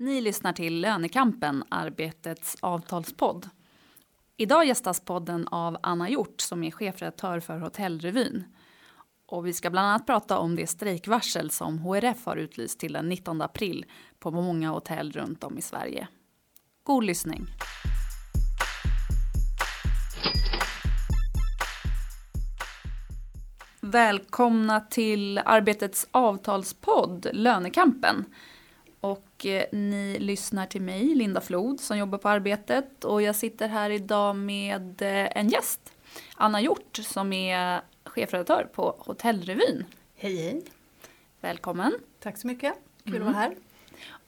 Ni lyssnar till Lönekampen, Arbetets avtalspodd. Idag gästas podden av Anna Hjort som är chefredaktör för Hotellrevyn. Och vi ska bland annat prata om det strejkvarsel som HRF har utlyst till den 19 april på många hotell runt om i Sverige. God lyssning! Välkomna till Arbetets avtalspodd Lönekampen. Och eh, ni lyssnar till mig, Linda Flod, som jobbar på Arbetet. Och jag sitter här idag med eh, en gäst, Anna Hjort, som är chefredaktör på Hotellrevyn. Hej hej! Välkommen! Tack så mycket, kul Mm. att vara här.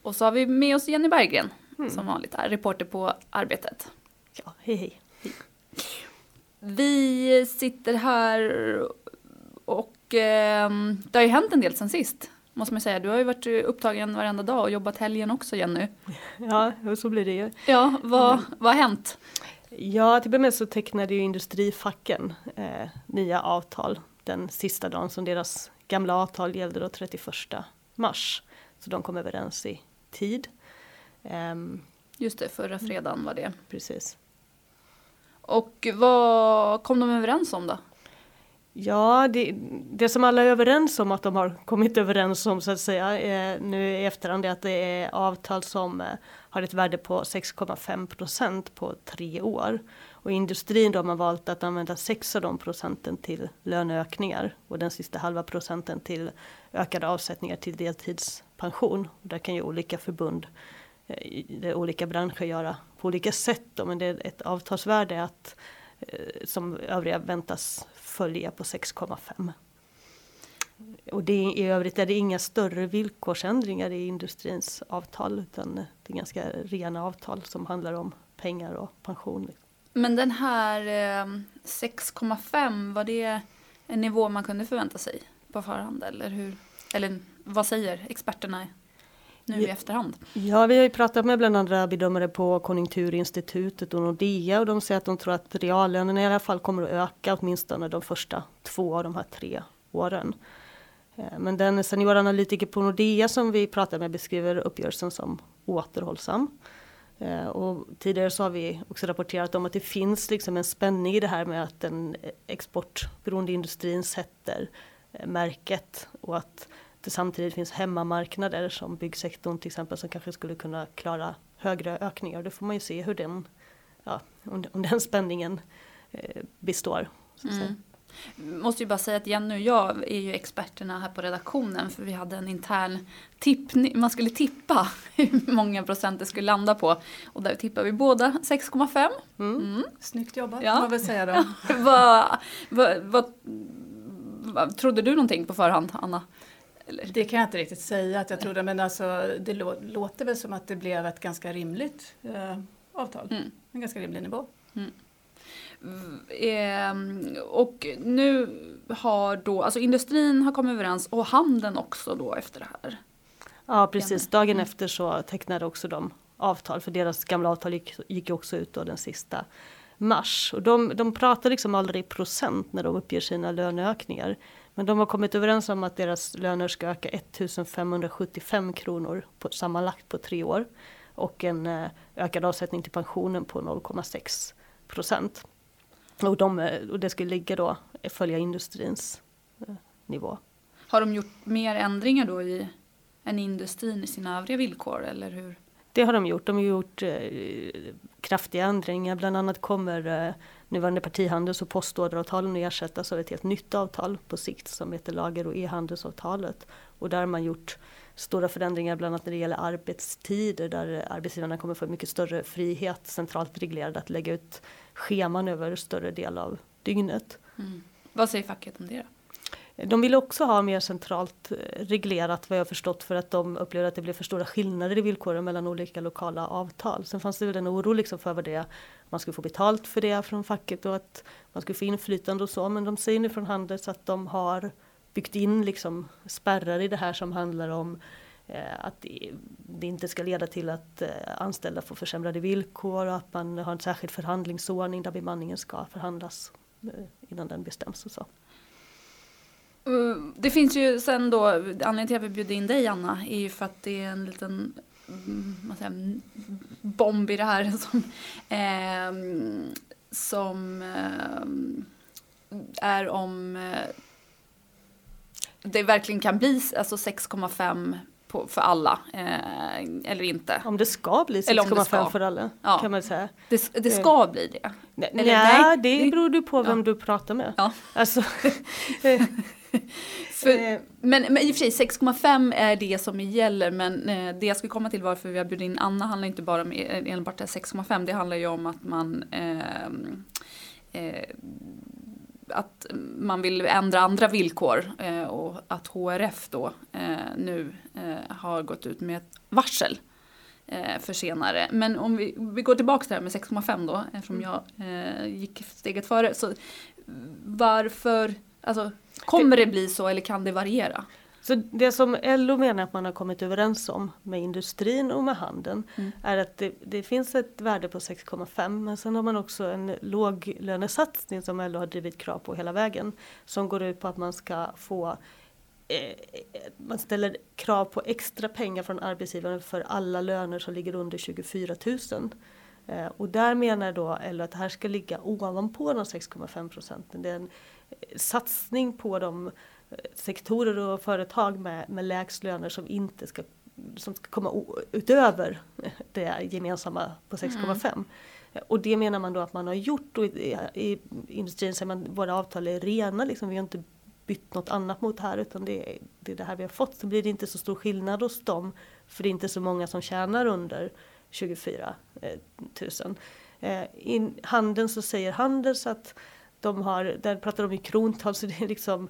Och så har vi med oss Jenny Berggren, Mm. som vanligt här, reporter på Arbetet. Ja, hej hej. Vi sitter här och eh, det har ju hänt en del sen sist. Måste man säga. Du har ju varit upptagen varenda dag och jobbat helgen också Jenny. Ja, och så blir det ju. Ja, vad, vad har hänt? Ja, till börja med så tecknade ju industrifacken eh, nya avtal den sista dagen som deras gamla avtal gällde då 31 mars. Så de kom överens i tid. Ehm, Just det, förra fredagen var det. precis. Och vad kom de överens om då? Ja, det, det som alla är överens om att de har kommit överens om så att säga eh, nu i efterhand är att det är avtal som eh, har ett värde på 6,5 procent på tre år. Och industrin då har man valt att använda 6 av de procenten till löneökningar och den sista halva procenten till ökade avsättningar till deltidspension. Och där kan ju olika förbund eh, i olika branscher göra på olika sätt då, men det är ett avtalsvärde att eh, som övriga väntas följa på 6,5. Och det, i övrigt är det inga större villkorsändringar i industrins avtal utan det är ganska rena avtal som handlar om pengar och pension. Men den här eh, 6,5, var det en nivå man kunde förvänta sig på förhand? Eller, hur? eller vad säger experterna nu i Ja. efterhand? Ja, vi har ju pratat med bland andra bedömare på Konjunkturinstitutet och Nordea och de säger att de tror att reallönerna i alla fall kommer att öka åtminstone de första två av de här tre åren. Eh, Men den senioranalytiker på Nordea som vi pratar med beskriver uppgörelsen som återhållsam. Eh, Och tidigare så har vi också rapporterat om att det finns liksom en spänning i det här med att den exportberoende industrin sätter eh, märket och att det samtidigt finns hemmamarknader som byggsektorn till exempel som kanske skulle kunna klara högre ökningar. Då får man ju se hur den, ja, om, om den spänningen eh, består. Så att säga. Mm. Måste ju bara säga att Jenny och jag är ju experterna här på redaktionen för vi hade en intern tippning, man skulle tippa hur många procent det skulle landa på. Och där tippade vi båda 6,5. Mm. Mm. Snyggt jobbat Ja. får man väl säga då. vad, vad, vad, vad, trodde du någonting på förhand, Anna? Eller? Det kan jag inte riktigt säga att jag trodde men alltså det lå- låter väl som att det blev ett ganska rimligt eh, avtal. Mm. En ganska rimlig nivå. Ehm, och nu har då, alltså industrin har kommit överens och handeln också då efter det här. Ja precis, dagen Mm. efter så tecknade också de avtal för deras gamla avtal gick, gick också ut då den sista mars. Och de, de pratar liksom aldrig i procent när de uppger sina löneökningar. Men de har kommit överens om att deras löner ska öka 1575 kronor på, sammanlagt på tre år. Och en eh, ökad avsättning till pensionen på 0,6 procent. Och, de, eh, och det ska ligga då, eh, följa industrins eh, nivå. Har de gjort mer ändringar då i, än industrin i sina övriga villkor eller hur? Det har de gjort. De har gjort eh, kraftiga ändringar. Bland annat kommer eh, nuvarande partihandels och postorderavtalen att ersättas av ett helt nytt avtal på sikt som heter lager och e-handelsavtalet. Och där har man gjort stora förändringar bland annat när det gäller arbetstider där arbetsgivarna kommer få mycket större frihet centralt reglerad att lägga ut scheman över större del av dygnet. Mm. Vad säger facket om det då? De vill också ha mer centralt eh, reglerat vad jag förstått för att de upplever att det blev för stora skillnader i villkoren mellan olika lokala avtal. Sen fanns det väl en oro liksom för vad det man skulle få betalt för det från facket och att man skulle få inflytande och så. Men de säger nu från Handels att de har byggt in liksom spärrar i det här som handlar om eh, att det, inte ska leda till att eh, anställda får försämrade villkor och att man har en särskild förhandlingsordning där bemanningen ska förhandlas innan den bestäms och så. Det finns ju sen då, anledningen till att vi bjöd in dig Anna är ju för att det är en liten, mm, en bomb i det här som, eh, som eh, är om eh, det verkligen kan bli alltså 6,5 för alla eh, eller inte. Om det ska bli 6,5 för alla ja. kan man säga. Det, det ska bli det. Nej, eller, nej, det beror du på vem ja. du pratar med. Ja. Alltså, för, eh. men, men i och för sig 6,5 är det som gäller men eh, det jag ska komma till varför vi har bjudit in Anna handlar inte bara om enbart 6,5 det handlar ju om att man eh, eh, att man vill ändra andra villkor eh, och att HRF då eh, nu eh, har gått ut med ett varsel eh, för senare. Men om vi, vi går tillbaka till det här med 6,5 då eftersom mm. jag eh, gick steget före. Så varför, alltså kommer det bli så eller kan det variera? Så det som LO menar att man har kommit överens om med industrin och med handeln mm. är att det, det, finns ett värde på 6,5 men sen har man också en låglönesatsning som LO har drivit krav på hela vägen som går ut på att man ska få eh, man ställer krav på extra pengar från arbetsgivaren för alla löner som ligger under 24 000. Eh, och där menar då LO att det här ska ligga ovanpå de 6,5 procenten. Det är en satsning på de sektorer och företag med, med lägst löner som inte ska, som ska komma utöver det gemensamma på 6,5. Mm. Och det menar man då att man har gjort och i, i industrin säger man att våra avtal är rena, liksom, vi har inte bytt något annat mot det här utan det är, det är det här vi har fått. Så blir det inte så stor skillnad hos dem för det är inte så många som tjänar under 24 000. Eh, I handeln så säger Handels att de har, där pratar de i krontal så det är liksom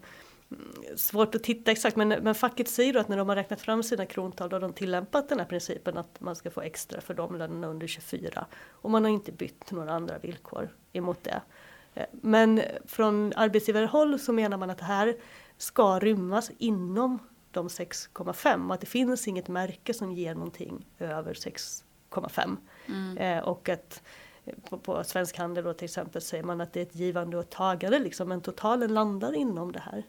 svårt att titta exakt men, men facket säger att när de har räknat fram sina krontal då har de tillämpat den här principen att man ska få extra för de lönerna under 24 och man har inte bytt några andra villkor emot det. Eh, men från arbetsgivarhåll så menar man att det här ska rymmas inom de 6,5 och att det finns inget märke som ger någonting över 6,5 mm. eh, och att på, på Svensk Handel då till exempel säger man att det är ett givande och ett tagande liksom men totalen landar inom det här.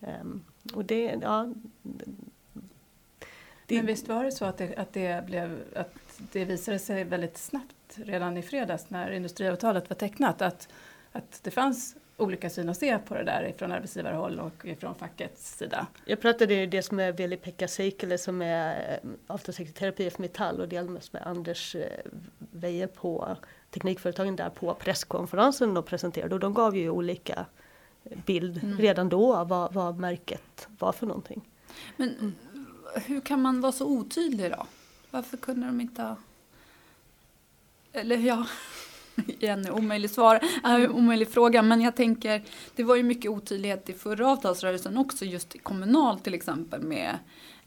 Um, och det, ja, det, Men visst var det så att det, att, det blev, att det visade sig väldigt snabbt redan i fredags när industriavtalet var tecknat att, att det fanns olika syn att se på det där från arbetsgivarhåll och från fackets sida. Jag pratade ju dels med Veli-Pekka Seikele som är eh, avtalssekreterare på IF Metall och dels med Anders eh, Weje på Teknikföretagen där på presskonferensen och presenterade och de gav ju olika bild mm. redan då vad, vad märket var för någonting. Men hur kan man vara så otydlig då? Varför kunde de inte ha... Eller ja, igen omöjlig svar, äh, omöjlig fråga, men jag tänker det var ju mycket otydlighet i förra avtalsrörelsen också just i kommunal till exempel med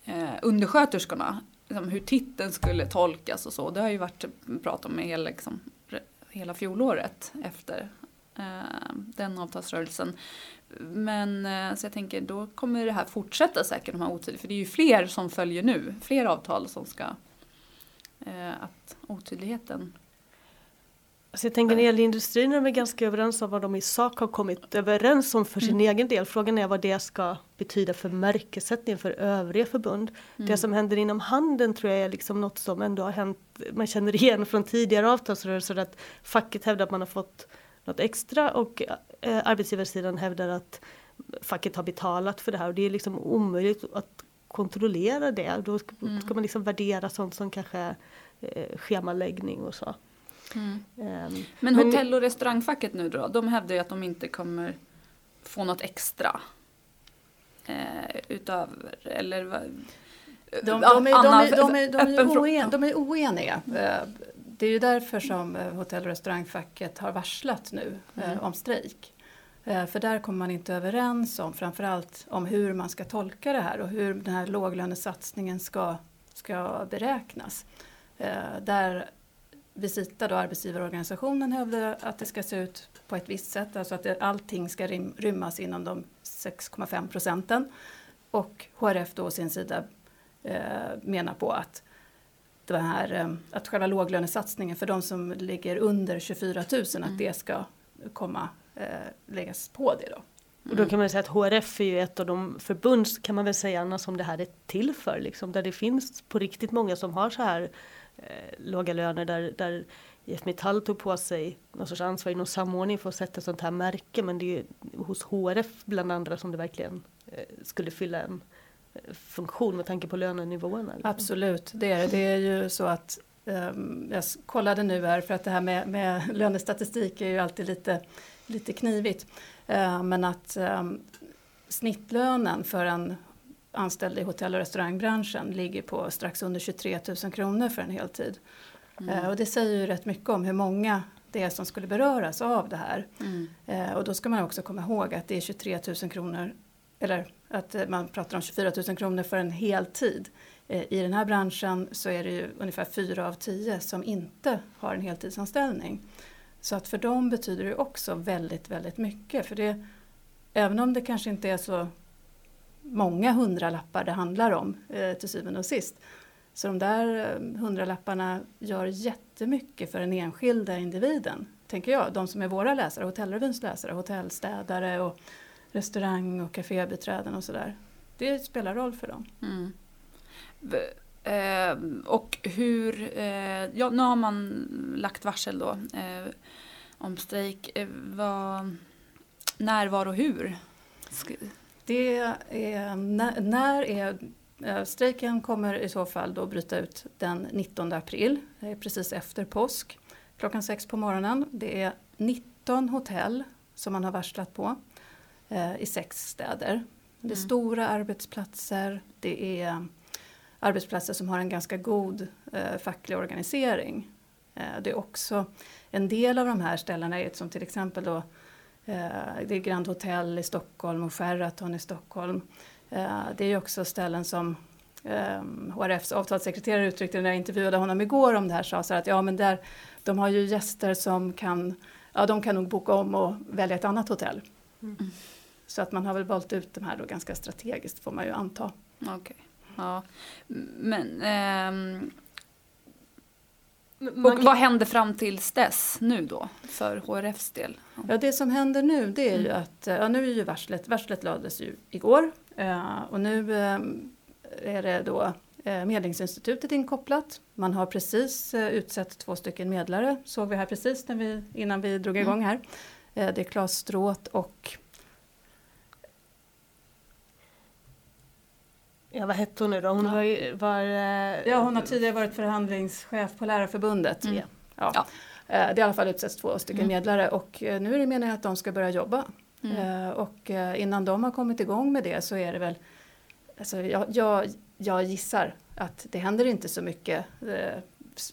eh, undersköterskorna. Liksom hur titeln skulle tolkas och så. Det har ju varit prat om hela, liksom, hela fjolåret efter eh, den avtalsrörelsen. Men eh, så jag tänker då kommer det här fortsätta säkert de här otydligheterna. för det är ju fler som följer nu, fler avtal som ska, eh, att otydligheten Alltså jag tänker när det gäller industrin är de ganska överens om vad de i sak har kommit överens om för sin mm. egen del. Frågan är vad det ska betyda för märkesättningen för övriga förbund. Mm. Det som händer inom handeln tror jag är liksom något som ändå har hänt, man känner igen från tidigare avtalsrörelser att facket hävdar att man har fått något extra och eh, arbetsgivarsidan hävdar att facket har betalat för det här och det är liksom omöjligt att kontrollera det. Då ska, mm. ska man liksom värdera sånt som kanske eh, schemaläggning och så. Mm. Um, men hotell och restaurangfacket nu då, de hävdar ju att de inte kommer få något extra. Eh, utöver, eller de, de, är, Anna, de, är, de, är, de, är, oen, de är oeniga. Eh, det är ju därför som eh, hotell och restaurangfacket har varslat nu eh, mm. om strejk. Eh, för där kommer man inte överens om framförallt om hur man ska tolka det här och hur den här låglönesatsningen ska, ska beräknas. Där Visita, då, arbetsgivarorganisationen, hävdar att det ska se ut på ett visst sätt, alltså att det, allting ska rymmas inom de 6,5 procenten. Och HRF då å sin sida eh, menar på att det här, eh, att själva låglönesatsningen för de som ligger under 24 000, mm. att det ska komma, eh, läggas på det då. Och då kan man säga att HRF är ju ett av de förbund kan man väl säga som det här är till för liksom, där det finns på riktigt många som har så här eh, låga löner där, där IF Metall tog på sig någon sorts ansvar inom samordning för att sätta sånt här märke men det är ju hos HRF bland andra som det verkligen eh, skulle fylla en eh, funktion med tanke på lönenivåerna. Liksom. Absolut, det är det. Det är ju så att um, jag kollade nu här för att det här med, med lönestatistik är ju alltid lite, lite knivigt. Uh, men att um, snittlönen för en anställd i hotell och restaurangbranschen ligger på strax under 23 000 kronor för en heltid. Mm. Eh, och det säger ju rätt mycket om hur många det är som skulle beröras av det här. Mm. Eh, och då ska man också komma ihåg att det är 23 000 kronor, eller att eh, man pratar om 24 000 kronor för en heltid. I den här branschen så är det ju ungefär 4 av 10 som inte har en heltidsanställning. Så att för dem betyder det också väldigt, väldigt mycket. För det, även om det kanske inte är så många hundralappar det handlar om eh, till syvende och sist. Så de där eh, hundralapparna gör jättemycket för den enskilda individen, tänker jag. De som är våra läsare, hotellrevyns läsare, hotellstädare och restaurang och kafébiträden och sådär. Det spelar roll för dem. Mm. Eh, och hur, eh, ja nu har man lagt varsel då eh, om strejk. Eh, vad, när, var och hur? Det är, när, när är eh, Strejken kommer i så fall då bryta ut den 19 april, precis efter påsk, klockan sex på morgonen. Det är 19 hotell som man har varslat på eh, i sex städer. Det är mm. stora arbetsplatser, det är arbetsplatser som har en ganska god eh, facklig organisering. Eh, det är också en del av de här ställena, som till exempel då det är Grand Hotel i Stockholm och Sheraton i Stockholm. Eh, det är också ställen som HRFs eh, avtalssekreterare uttryckte när jag intervjuade honom igår om det här, sa så att ja men där, de har ju gäster som kan, ja de kan nog boka om och välja ett annat hotell. Mm. Så att man har väl valt ut de här då ganska strategiskt får man ju anta. Okej. Okay. Ja. Men ehm, och kan... vad händer fram tills dess nu då för HRFs del? Ja det som händer nu det är ju mm. att, ja nu är ju varslet, varslet lades ju igår uh, och nu uh, är det då Medlingsinstitutet inkopplat. Man har precis utsett två stycken medlare, såg vi här precis när vi, innan vi drog igång mm. här. det är Claes Stråth och Ja, vad hette hon nu då? Hon ja. var, var Ja, hon har tidigare varit förhandlingschef på Lärarförbundet. Mm. Ja. ja. Det är i alla fall utsetts två stycken mm. medlare och eh, nu är det meningen att de ska börja jobba. Mm. Eh, och eh, innan de har kommit igång med det så är det väl, alltså jag, jag, jag gissar att det händer inte så mycket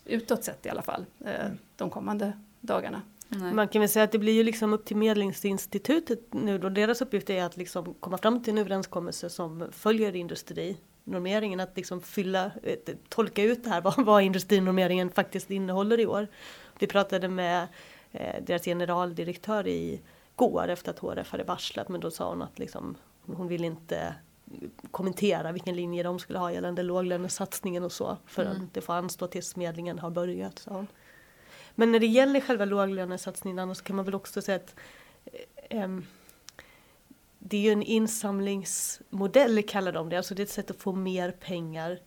utåt sett i alla fall mm. de kommande dagarna. Nej. Man kan väl säga att det blir ju liksom upp till Medlingsinstitutet nu då. Deras uppgift är att liksom komma fram till en överenskommelse som följer industrinormeringen. Att liksom fylla, tolka ut det här vad, vad industrinormeringen faktiskt innehåller i år. Vi pratade med eh, deras generaldirektör i går efter att HRF hade varslat men då sa hon att liksom, hon vill inte kommentera vilken linje de skulle ha gällande låglönesatsningen och så för mm. det får anstå tills medlingen har börjat. sa hon. Men när det gäller själva låglönesatsningen så kan man väl också säga att eh, det är ju en insamlingsmodell kallar de det, alltså det är ett sätt att få mer pengar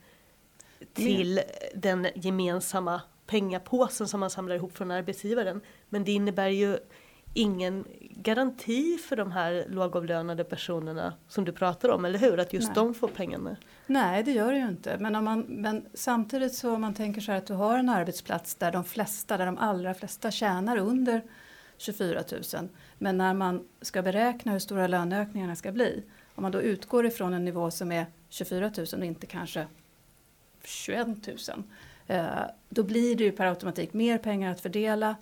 till mer. den gemensamma pengapåsen som man samlar ihop från arbetsgivaren. Men det innebär ju ingen garanti för de här lågavlönade personerna som du pratar om, eller hur? Att just Nej. de får pengarna. Nej, det gör det ju inte. Men, om man, men samtidigt så om man tänker så här att du har en arbetsplats där de flesta, där de allra flesta tjänar under 24 000. Men när man ska beräkna hur stora löneökningarna ska bli, om man då utgår ifrån en nivå som är 24 000 och inte kanske 21 000, eh, då blir det ju per automatik mer pengar att fördela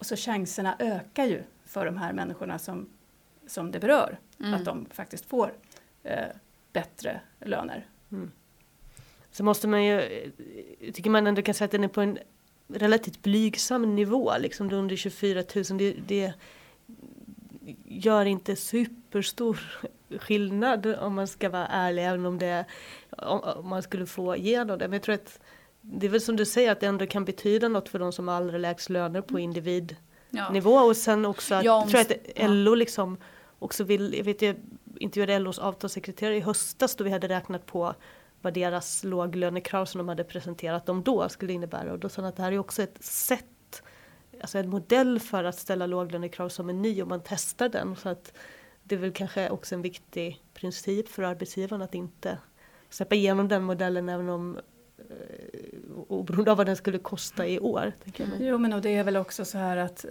och så chanserna ökar ju för de här människorna som, som det berör, mm. att de faktiskt får eh, bättre löner. Mm. Så måste man ju, tycker man ändå kan säga att den är på en relativt blygsam nivå, liksom under 24 000. Det, det gör inte superstor skillnad om man ska vara ärlig, även om, det, om man skulle få igenom det. Men jag tror att det är väl som du säger att det ändå kan betyda något för de som har allra lägst löner på individnivå ja. och sen också att, ja, tror jag att LO liksom också vill, jag vet jag intervjuade LOs avtalssekreterare i höstas då vi hade räknat på vad deras låglönekrav som de hade presenterat dem då skulle innebära. Och då sa att det här är också ett sätt, alltså en modell för att ställa låglönekrav som är ny och man testar den. Så att det är väl kanske också en viktig princip för arbetsgivaren att inte släppa igenom den modellen även om oberoende av vad den skulle kosta i år. Jo men och det är väl också så här att eh,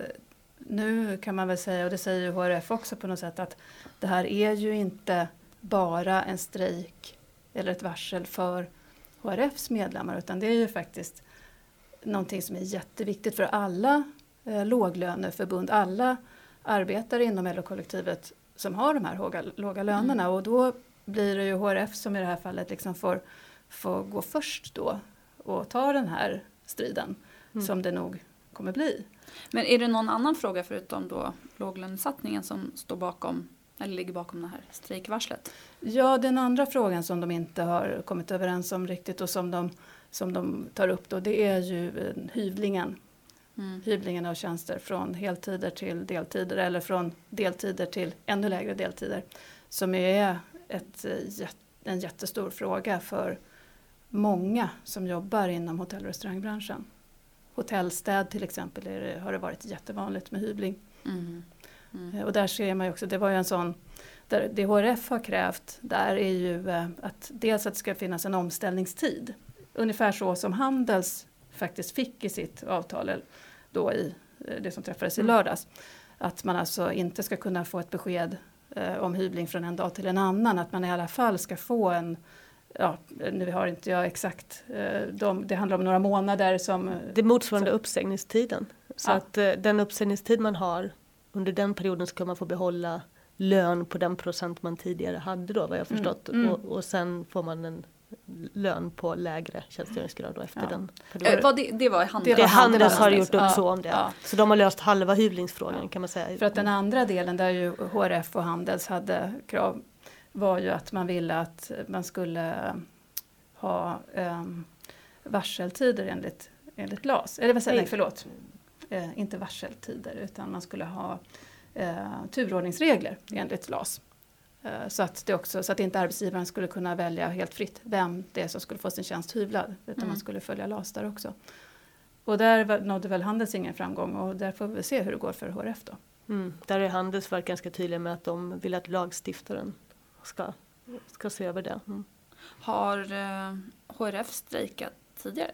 nu kan man väl säga, och det säger ju HRF också på något sätt, att det här är ju inte bara en strejk eller ett varsel för HRFs medlemmar utan det är ju faktiskt någonting som är jätteviktigt för alla eh, låglöneförbund, alla arbetare inom LO-kollektivet som har de här låga, låga lönerna mm. och då blir det ju HRF som i det här fallet liksom får, får gå först då och ta den här striden mm. som det nog kommer bli. Men är det någon annan fråga förutom då låglönesatsningen som står bakom eller ligger bakom det här strejkvarslet? Ja, den andra frågan som de inte har kommit överens om riktigt och som de, som de tar upp då det är ju eh, hyvlingen. Mm. Hyvlingen av tjänster från heltider till deltider eller från deltider till ännu lägre deltider. Som är ett, eh, en jättestor fråga för många som jobbar inom hotell och restaurangbranschen. Hotellstäd till exempel det, har det varit jättevanligt med hyvling. Mm. Mm. Eh, och där ser man ju också, det var ju en sån, där det HRF har krävt där är ju eh, att dels att det ska finnas en omställningstid. Ungefär så som Handels faktiskt fick i sitt avtal då i det som träffades i mm. lördags. Att man alltså inte ska kunna få ett besked eh, om hyvling från en dag till en annan. Att man i alla fall ska få en Ja, nu har inte jag exakt, eh, de, det handlar om några månader som... Det motsvarande uppsägningstiden. Så ja. att eh, den uppsägningstid man har, under den perioden ska man få behålla lön på den procent man tidigare hade då vad jag mm. förstått. Mm. Och, och sen får man en lön på lägre tjänstgöringsgrad då efter ja. den perioden. Äh, det, det var Handels? Det, Handels har gjort upp ja, så om det. Ja. Så de har löst halva hyvlingsfrågan kan man säga. För att den andra delen där ju HRF och Handels hade krav var ju att man ville att man skulle ha um, varseltider enligt, enligt LAS. Eller vad säger nej, förlåt. Eh, inte varseltider utan man skulle ha eh, turordningsregler enligt LAS. Eh, så att, det också, så att inte arbetsgivaren skulle kunna välja helt fritt vem det är som skulle få sin tjänst hyvlad. Utan mm. man skulle följa LAS där också. Och där nådde väl Handels ingen framgång och där får vi se hur det går för HRF då. Mm. Där är Handels varit ganska tydliga med att de vill att lagstiftaren ska, ska se över det. Mm. Har eh, HRF strejkat tidigare?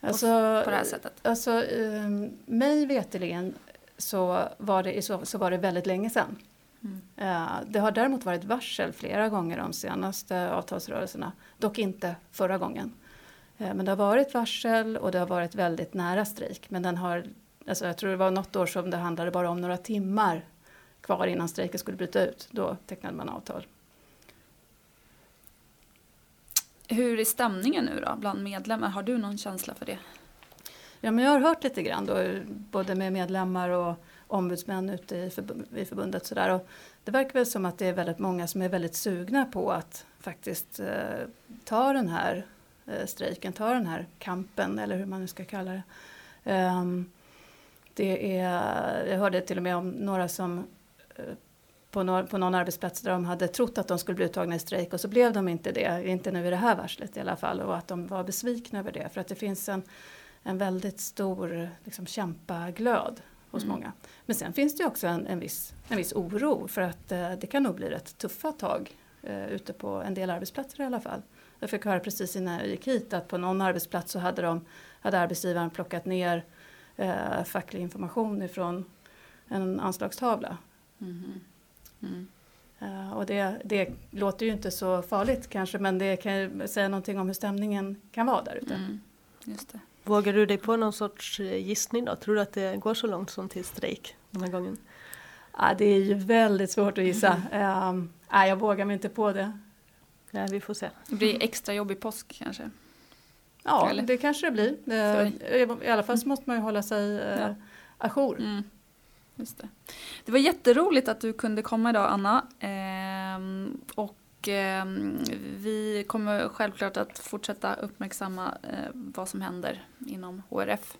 Alltså, på det här sättet? Alltså, um, mig veteligen så var, det, så, så var det väldigt länge sedan. Mm. Uh, det har däremot varit varsel flera gånger de senaste avtalsrörelserna. Dock inte förra gången. Uh, men det har varit varsel och det har varit väldigt nära strejk. Men den har, alltså jag tror det var något år som det handlade bara om några timmar kvar innan strejken skulle bryta ut. Då tecknade man avtal. Hur är stämningen nu då bland medlemmar? Har du någon känsla för det? Ja, men jag har hört lite grann då, både med medlemmar och ombudsmän ute i, förbund, i förbundet. Sådär. Och det verkar väl som att det är väldigt många som är väldigt sugna på att faktiskt eh, ta den här eh, strejken, ta den här kampen eller hur man nu ska kalla det. Um, det är, jag hörde till och med om några som på, någon, på någon arbetsplats där de hade trott att de skulle bli uttagna i strejk och så blev de inte det, inte nu i det här varslet i alla fall och att de var besvikna över det för att det finns en, en väldigt stor liksom, kämpaglöd hos mm. många. Men sen finns det också en, en, viss, en viss oro för att eh, det kan nog bli rätt tuffa tag eh, ute på en del arbetsplatser i alla fall. Jag fick höra precis innan jag gick hit att på någon arbetsplats så hade, de, hade arbetsgivaren plockat ner eh, facklig information ifrån en anslagstavla. Mm. Mm. Uh, och det, det, låter ju inte så farligt kanske men det kan ju säga någonting om hur stämningen kan vara där ute. Mm. Just det. Vågar du dig på någon sorts eh, gissning då? Tror du att det går så långt som till strejk den här gången? Ja, det är ju väldigt svårt att gissa. Mm. Um, nej, jag vågar mig inte på det. Nej, vi får se. Det blir extra jobbig påsk kanske? Ja, Eller? det kanske det blir. Uh, I alla fall så måste man ju hålla sig uh, ja. ajour. Mm. Just det. det var jätteroligt att du kunde komma idag Anna. Eh, och eh, vi kommer självklart att fortsätta uppmärksamma eh, vad som händer inom HRF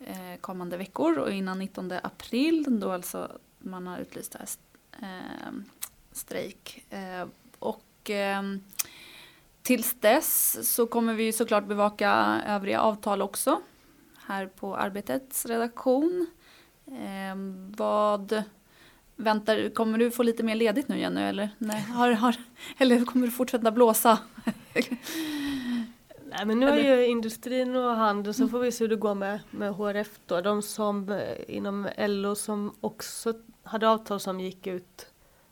eh, kommande veckor och innan 19 april då alltså man har utlyst här, eh, strejk. Eh, och ehm, tills dess så kommer vi såklart bevaka övriga avtal också här på Arbetets redaktion. Eh, vad väntar, kommer du få lite mer ledigt nu Jenny eller, nej, har, har, eller kommer du fortsätta blåsa? Nej men nu är ju industrin och handeln så får vi se hur det går med, med HRF då. De som eh, inom LO som också hade avtal som gick ut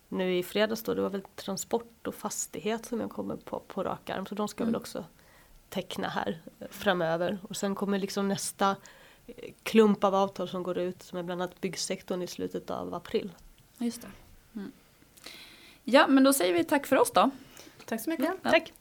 nu i fredags då, det var väl transport och fastighet som jag kommer på på rak arm. Så de ska mm. väl också teckna här eh, framöver. Och sen kommer liksom nästa klump av avtal som går ut som är bland annat byggsektorn i slutet av april. Just det. Mm. Ja men då säger vi tack för oss då. Tack så mycket. Ja, tack.